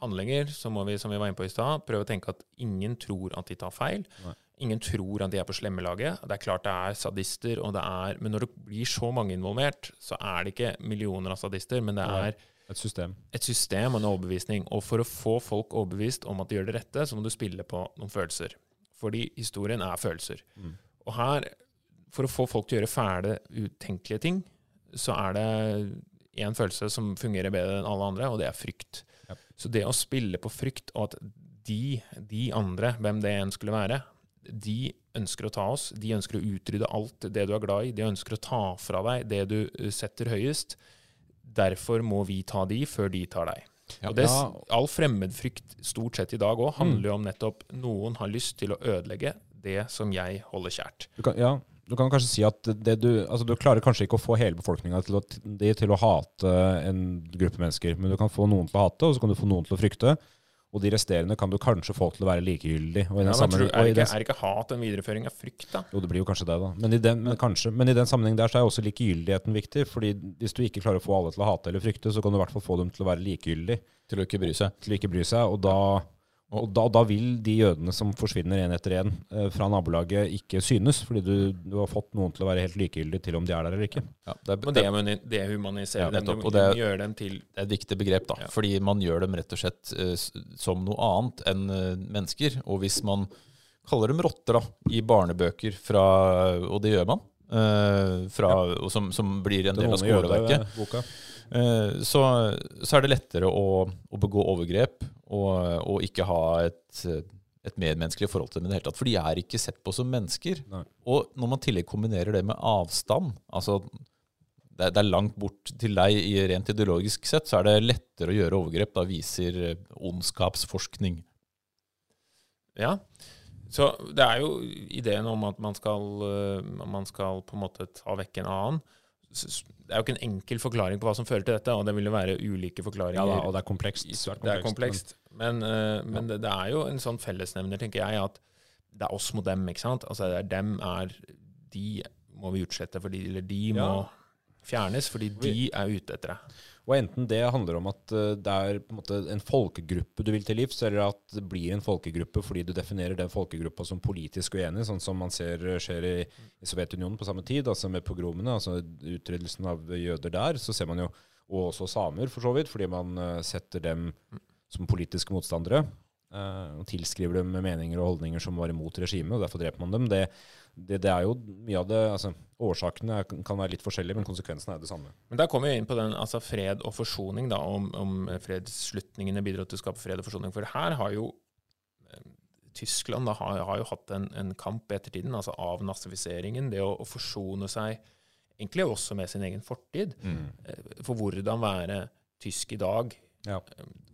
handlinger, så må vi, som vi var inne på i sted, prøve å tenke at ingen tror at de tar feil. Nei. Ingen tror at de er på slemmelaget. Det er klart det er sadister, og det er, men når det blir så mange involvert, så er det ikke millioner av sadister, men det Nei. Et system. et system og en overbevisning. Og for å få folk overbevist om at de gjør det rette, så må du spille på noen følelser. Fordi historien er følelser. Mm. Og her, for å få folk til å gjøre fæle, utenkelige ting, så er det én følelse som fungerer bedre enn alle andre, og det er frykt. Ja. Så det å spille på frykt, og at de, de andre, hvem det enn skulle være, de ønsker å ta oss, de ønsker å utrydde alt det du er glad i, de ønsker å ta fra deg det du uh, setter høyest. Derfor må vi ta de før de tar deg. Ja. og det, All fremmedfrykt stort sett i dag òg handler jo om nettopp noen har lyst til å ødelegge det som jeg holder kjært. Du kan, ja, du kan kanskje si at det du, altså du klarer kanskje ikke å få hele befolkninga til, til å hate en gruppe mennesker, men du kan få noen til å hate, og så kan du få noen til å frykte. Og de resterende kan du kanskje få til å være likegyldig. Og i den Ja, men tror, er, ikke, er ikke hat en videreføring av frykt, da? Jo, det blir jo kanskje det, da. Men i den, men kanskje, men i den sammenheng der så er også likegyldigheten viktig. fordi hvis du ikke klarer å få alle til å hate eller frykte, så kan du i hvert fall få dem til å være likegyldig. til å ikke bry seg. til å ikke bry seg. Og da, og da, da vil de jødene som forsvinner én etter én eh, fra nabolaget, ikke synes. Fordi du, du har fått noen til å være helt likegyldig til om de er der eller ikke. Ja, det, er, Men det, det, humani- det humaniserer Ja, nettopp, dem. og du gjør dem til det er et viktig begrep, da. Ja. Fordi man gjør dem rett og slett eh, som noe annet enn eh, mennesker. Og hvis man kaller dem rotter da, i barnebøker, fra, og det gjør man, eh, fra, og som, som blir en del av skoleverket, jødeboka. Eh, så, så er det lettere å, å begå overgrep og, og ikke ha et, et medmenneskelig forhold til dem i det hele tatt. For de er ikke sett på som mennesker. Nei. Og når man i tillegg kombinerer det med avstand altså det, det er langt bort til deg i rent ideologisk sett, så er det lettere å gjøre overgrep. Da viser eh, ondskapsforskning. Ja. Så det er jo ideen om at man skal, øh, man skal på en måte ta vekk en annen. Det er jo ikke en enkel forklaring på hva som fører til dette, og det vil jo være ulike forklaringer. Ja da, og det er komplekst. svært Det er komplekst. Men, øh, men det, det er jo en sånn fellesnevner, tenker jeg, at det er oss mot dem, ikke sant? Altså det er dem er De må vi utslette, fordi Eller de må Ja. Fjernes, fordi de er ute etter deg. Og enten det handler om at eh, det er på en, en folkegruppe du vil til livs, eller at det blir en folkegruppe fordi du definerer den folkegruppa som politisk uenig, sånn som man ser skjer i, i Sovjetunionen på samme tid, altså med pogromene, altså utryddelsen av jøder der, så ser man jo og også samer, for så vidt, fordi man eh, setter dem som politiske motstandere. eh, og tilskriver dem meninger og holdninger som var imot regimet, og derfor dreper man dem. Det, det, det er jo mye av det altså, Årsakene kan være litt forskjellige, men konsekvensene er det samme. Men der kommer vi inn på den altså fred og forsoning, da, om, om fredsslutningene bidrar til å skape fred og forsoning. For her har jo eh, Tyskland da, har, har jo hatt en, en kamp i ettertiden, altså av nazifiseringen, det å, å forsone seg egentlig også med sin egen fortid. Mm. For hvordan være tysk i dag, Ja.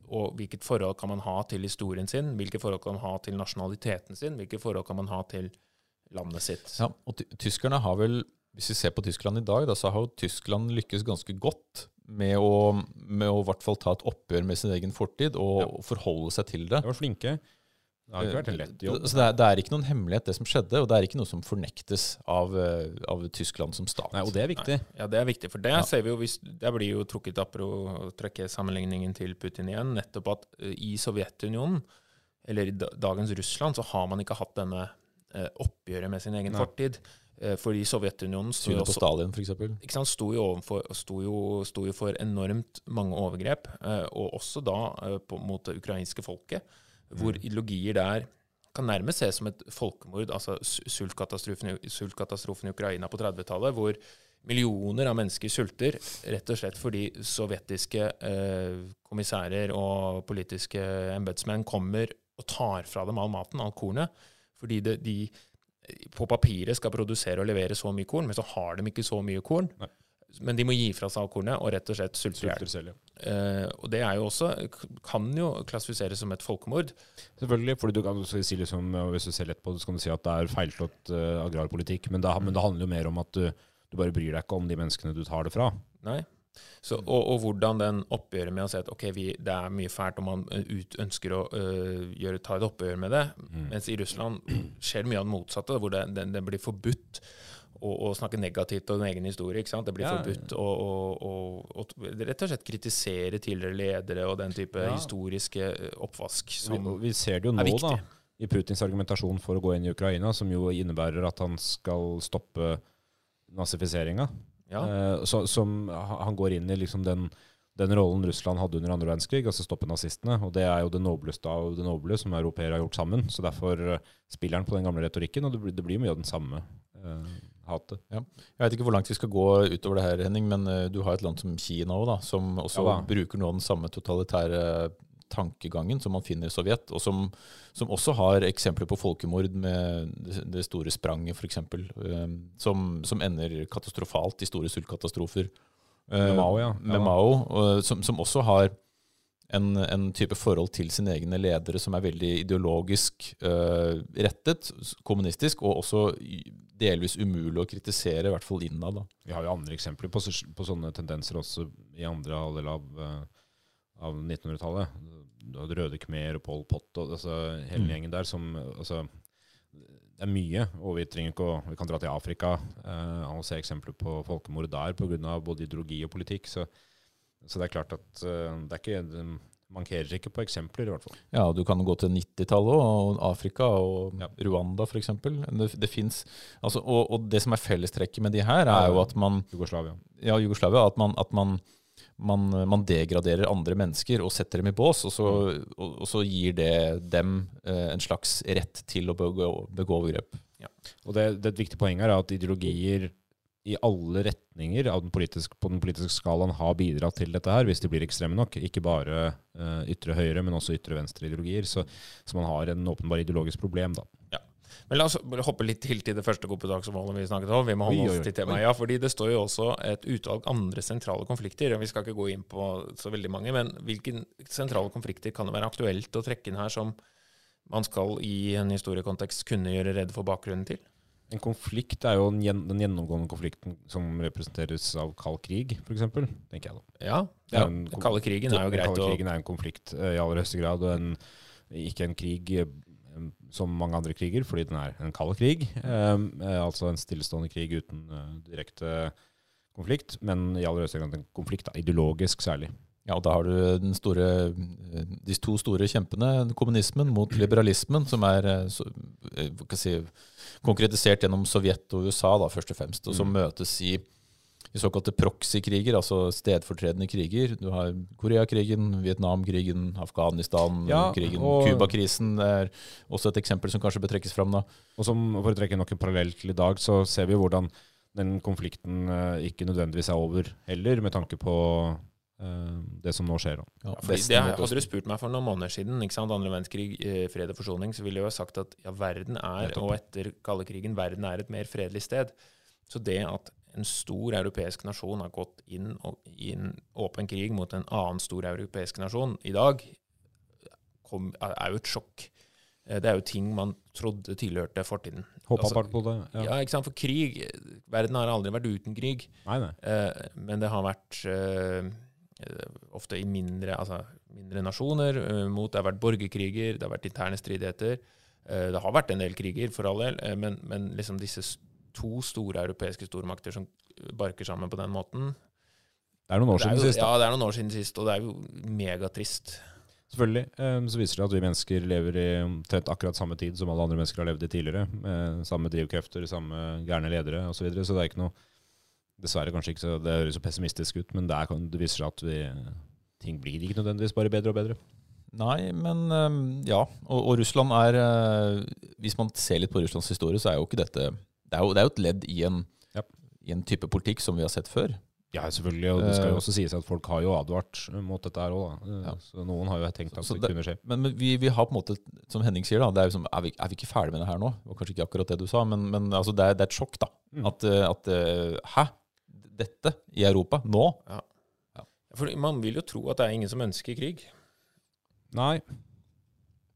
og hvilket forhold kan man ha til historien sin, hvilke forhold kan man ha til nasjonaliteten sin, hvilke forhold kan man ha til landet sitt. Ja, og tyskerne har vel, hvis vi ser på Tyskland i dag, da, så har jo Tyskland lykkes ganske godt med å, med å i hvert fall ta et oppgjør med sin egen fortid og, og forholde seg til det. De var flinke. Det har ikke vært en lett jobb. Så det er, det er ikke noen hemmelighet, det som skjedde, og det er ikke noe som fornektes av, eh, av Tyskland som stat. Nei, og det er viktig. Ja, det er viktig, for det Ja. ser vi jo hvis, det blir jo trukket opp å trekke sammenligningen til Putin igjen. Nettopp at eh, i Sovjetunionen, eller i dagens Russland, så har man ikke hatt denne eh, oppgjøret med sin egen Nei. fortid. Eh, fordi Sovjetunionen sto på Stalin, for ikke sant, sto jo, overfor, sto, jo, sto jo for enormt mange overgrep, eh, og også da eh, på, mot det ukrainske folket, hvor ideologier der kan nærmest ses som et folkemord, altså sultkatastrofen, sultkatastrofen i Ukraina på 30-tallet, hvor millioner av mennesker sulter, rett og slett fordi sovjetiske eh, kommissærer og politiske embetsmenn kommer og tar fra dem all maten, all kornet, fordi det, de på papiret skal produsere og levere så mye korn, men så har de ikke så mye korn. Nei. Men de må gi fra seg kornet og rett og slett sulte i hjel. Eh, og det er jo også, kan jo klassifiseres som et folkemord. Selvfølgelig, fordi du kan si liksom, hvis du ser lett på det, så kan du si at det er feilslått uh, agrarpolitikk, men det, men det handler jo mer om at du, du bare bryr deg ikke om de menneskene du tar det fra. Nei. Så, og, og hvordan den oppgjøret med å si at ok, vi, det er mye fælt, og man eh, ut, ønsker å øh, gjøre, ta et oppgjør med det. Mens i Russland skjer det mye av det motsatte, hvor det, det, det blir forbudt å, å snakke negativt om en egen historie. ikke sant? Det blir Ja. forbudt å, rett og slett kritisere tidligere ledere og den type Ja. historiske øh, oppvask. Vi, Som, vi, vi ser det jo er nå, viktig. da, i Putins argumentasjon for å gå inn i Ukraina, som jo innebærer at han skal stoppe nazifiseringa. Ja. Uh, så, som han går inn i liksom den, den rollen Russland hadde under andre verdenskrig, altså stoppe nazistene. Og det er jo det nobleste av det noble som europeere har gjort sammen. Så derfor eh, spiller han på den gamle retorikken, og det, blir- det blir mye av den samme hate. hatet. Jeg vet ikke hvor langt vi skal gå utover det her, Henning, men uh, du har et land som Kina òg, som også Ja bruker noe av den samme totalitære tankegangen som man finner i Sovjet, og som, som også har eksempler på folkemord med det, store spranget, f.eks., um, som, som ender katastrofalt i store sultkatastrofer. Med Eh, Mao, ja. Med. Mao, og, som, som også har en, en type forhold til sine egne ledere som er veldig ideologisk uh, rettet, kommunistisk, og også delvis umulig å kritisere, i hvert fall innad. Vi har jo andre eksempler på, på sånne tendenser også i andre halvdel av, eh, av 1900-tallet. Du hadde Røde Khmer og Pol Pot og altså, hele Mm. gjengen der som altså, Det er mye, og vi trenger ikke å Vi kan dra til Afrika eh, og se eksempler på folkemord der pga. både ideologi og politikk. Så, så det er klart at eh, det er ikke det mankerer ikke på eksempler, i hvert fall. Ja, du kan gå til 90-tallet og Afrika og Ja. Rwanda f.eks. Det, det finnes, altså, og, og det som er fellestrekket med de her, er jo at man Jugoslavia. ja, Jugoslavia, at man, at man, man, man degraderer andre mennesker og setter dem i bås, og så, og, og så gir det dem eh, en slags rett til å begå, begå overgrep. Og det, det er et viktig poeng her er at ideologier i alle retninger av den politiske, på den politiske skalaen har bidratt til dette her, hvis de blir ekstreme nok. Ikke bare eh, ytre høyre, men også ytre venstre ideologier. Så, så man har en åpenbar ideologisk problem, da. Men la oss hoppe litt til til det første kompetansemålet vi snakket om. Vi må holde oss til temaet, ja, fordi Det står jo også et utvalg andre sentrale konflikter. og Vi skal ikke gå inn på så veldig mange, men hvilke sentrale konflikter kan det være aktuelt å trekke inn her som man skal i en historiekontekst kunne gjøre rede for bakgrunnen til? En konflikt er jo den, gjennomgående konflikten som representeres av kald krig, f.eks. tenker jeg da. Ja, ja. Den kalde krigen er jo Den greit kalde å krigen er en konflikt eh, i aller høyeste grad, og en, ikke en krig som mange andre kriger, fordi den er en kald krig. eh, altså en stillestående krig uten uh, direkte konflikt, men i aller høyeste grad en konflikt, da, ideologisk særlig. Ja, og da har du den store, eh, de to store kjempene, kommunismen mot liberalismen, som er så, si, konkretisert gjennom Sovjet og USA, da, først og fremst, og som møtes i, i såkalte proxy-kriger, altså stedfortredende kriger. Du har Koreakrigen, Vietnamkrigen, Afghanistan-krigen, Ja, Cuba-krisen er også et eksempel som kanskje bør trekkes fram. da. Og som, for å trekke nok en parallell til i dag, så ser vi hvordan den konflikten eh, ikke nødvendigvis er over heller, med tanke på eh, det som nå skjer. Ja, Fordi det, hadde du spurt meg for noen måneder siden, ikke sant? andre verdenskrig, eh, fred og forsoning, så ville jeg jo ha sagt at ja, verden er, og etter kalde krigen, verden er et mer fredelig sted. Så det at en stor europeisk nasjon har gått inn og, i en åpen krig mot en annen stor europeisk nasjon i dag, kom, er jo et sjokk. Eh, Det er jo ting man trodde tilhørte fortiden. Håpa Altså, på det. Ja. Ja. ikke sant? For krig Verden har aldri vært uten krig. Nei, nei. Eh, men det har vært eh, ofte i mindre, altså, mindre nasjoner. eh, mot, det har vært borgerkriger, det har vært interne stridigheter. Eh, det har vært en del kriger, for all del, eh, men, men liksom disse to store europeiske stormakter som barker sammen på den måten Det er noen år er siden jo, sist. da. Ja, det er noen år siden sist, og det er jo megatrist. Selvfølgelig. eh, Så viser det at vi mennesker lever i omtrent akkurat samme tid som alle andre mennesker har levd i tidligere. Med samme drivkrefter, samme gærne ledere osv. Så, videre. så det er ikke noe Dessverre kanskje ikke så Det høres så pessimistisk ut, men det, er, det viser seg at vi, ting blir ikke nødvendigvis bare bedre og bedre. Nei, men ja. Og, og Russland er øh, Hvis man ser litt på Russlands historie, så er jo ikke dette Det er jo, det er jo et ledd i en, Ja. i en type politikk som vi har sett før. Ja, selvfølgelig. Og det skal Eh, jo også sies at folk har jo advart mot dette her òg, da. Eh, Ja. Så noen har jo tenkt at Så det, det- kunne skje. Men, men vi, vi har på en måte, som Henning sier, da, det er, jo som, er, vi, er vi ikke ferdig med det her nå? Det var kanskje ikke akkurat det du sa, men, men altså, det, er, det er et sjokk, da. Mm. At, at Hæ? Dette i Europa? Nå? For man vil jo tro at det er ingen som ønsker krig, Nei,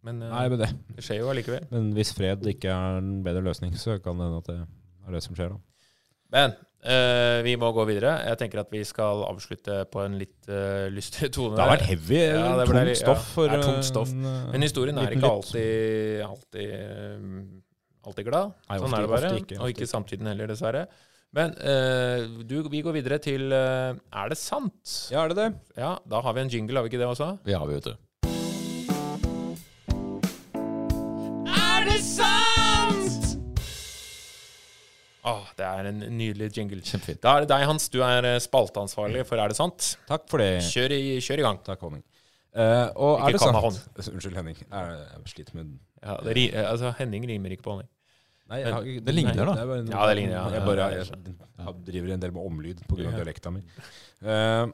men eh, nei, men det. det skjer jo allikevel. Men hvis fred ikke er en bedre løsning, så kan det hende at det er det som skjer, da. Men uh, vi må gå videre. Jeg tenker at vi skal avslutte på en litt uh, lystig tone. Det har vært heavy, Ja, det tungt ble, stoff. ja, For, det er tungt stoff. Men historien er ikke alltid, alltid, alltid glad. Nei, sånn ofte- er det bare. ofte ikke, og ofte ikke ikke. samtiden heller, dessverre. Men uh, du, vi går videre til uh, Er det sant? Ja, er det det? Ja, da har vi en jingle, har vi ikke det også? Ja, vi, vet du. Åh, det er en nydelig jingle. Kjempefint. Da er det deg, Hans. Du er eh, spalteansvarlig for Er det sant? Takk for det. Kjør i, kjør i gang. Takk, Honning. Uh, og Ikke er det sant Unnskyld, Henning. Jeg, jeg sliter med Ja, ri- eh, altså, Henning rimer ikke på Honning. Nei, jeg har, Det ligner, nei, da. Det Ja, det ligner, ja. Jeg, bare, jeg, jeg driver en del med omlyd pga. Ja. dialekta mi. Uh,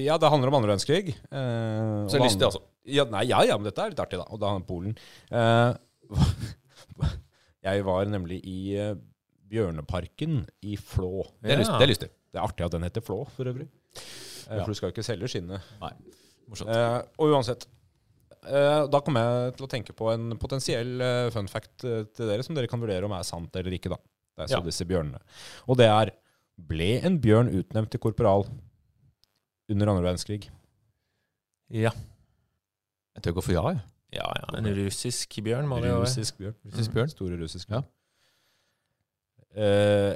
ja, det handler om andre verdenskrig. Uh, Så lystig, altså. Ja, nei, ja, ja, men dette er litt artig, da. Og da Polen. Uh, jeg var nemlig i Bjørneparken i Flå. Det er, lystig, det er lystig. Det er artig at den heter Flå, for øvrig. Eh, Ja. For du skal jo ikke selge skinnet. Morsomt. Eh, og uansett. eh, da kom jeg til å tenke på en potensiell eh, fun fact eh, til dere, som dere kan vurdere om er sant eller ikke. da. Det er så Ja. disse bjørnene. Og det er Ble en bjørn utnevnt til korporal under andre verdenskrig? Ja. Jeg tør ikke å få ja, jeg. Ja, ja. En russisk bjørn må det jo være. Russisk bjørn. Russisk bjørn. Store russiske Ja. Eh,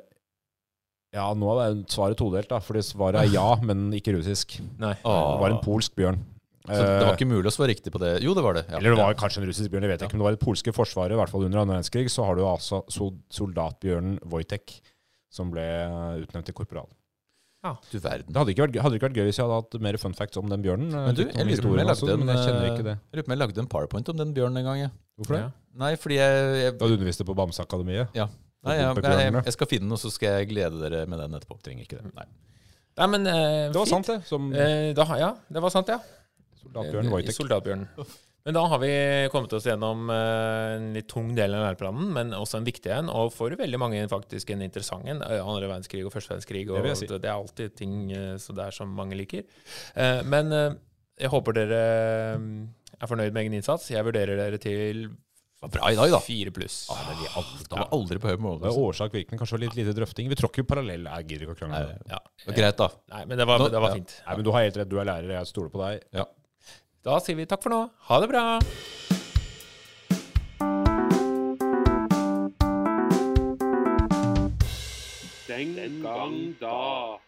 ja, nå er svaret todelt, da. Fordi svaret er ja, men ikke russisk. Nei. Det var en polsk bjørn. Så det var Eh, ikke mulig å svare riktig på det? Jo, det var det. Ja. Eller det var kanskje en russisk bjørn, jeg vet Ja. ikke. Men det var det polske forsvaret, i hvert fall under annen verdenskrig, så har du altså soldatbjørnen Wojtek, som ble utnevnt til korporal. Du verden. Det hadde ikke vært, hadde ikke vært gøy hvis jeg hadde hatt mer fun facts om den bjørnen. Men du, jeg lurer på om jeg lagde en, jeg eh. Jeg lagde en powerpoint om den bjørnen en gang. Ja. Hvorfor det? Ja. Nei, fordi jeg, jeg, Da du underviste på Bamseakademiet? Nei, jeg, jeg, jeg, jeg skal finne den, og så skal jeg glede dere med den etterpå. Trenger ikke det. Nei. Nei, men uh, Det var fint. sant, det. Som Uh, da, ja, det var sant, ja. soldatbjørn Eh, Wojtek. Soldatbjørnen. Men da har vi kommet oss gjennom en litt tung del av læreplanen, men også en viktig en, og for veldig mange faktisk en interessant en. Andre verdenskrig og første verdenskrig, og Det si. det, er alltid ting så det er som mange liker. Eh, men jeg håper dere er fornøyd med egen innsats. Jeg vurderer dere til Det var bra i dag, da. fire pluss. Ah, det er aldri, det var aldri på høy Det er mål. årsak virkning, kanskje litt lite drøfting. Vi tråkker jo parallell. Jeg gidder ikke å krangle. Ja. greit, da. Nei, men det var, Nå- det var ja. fint. Nei, men du har helt rett. Du er lærer, jeg stoler på deg. Ja. Da sier vi takk for nå. Ha det bra! Den gang da.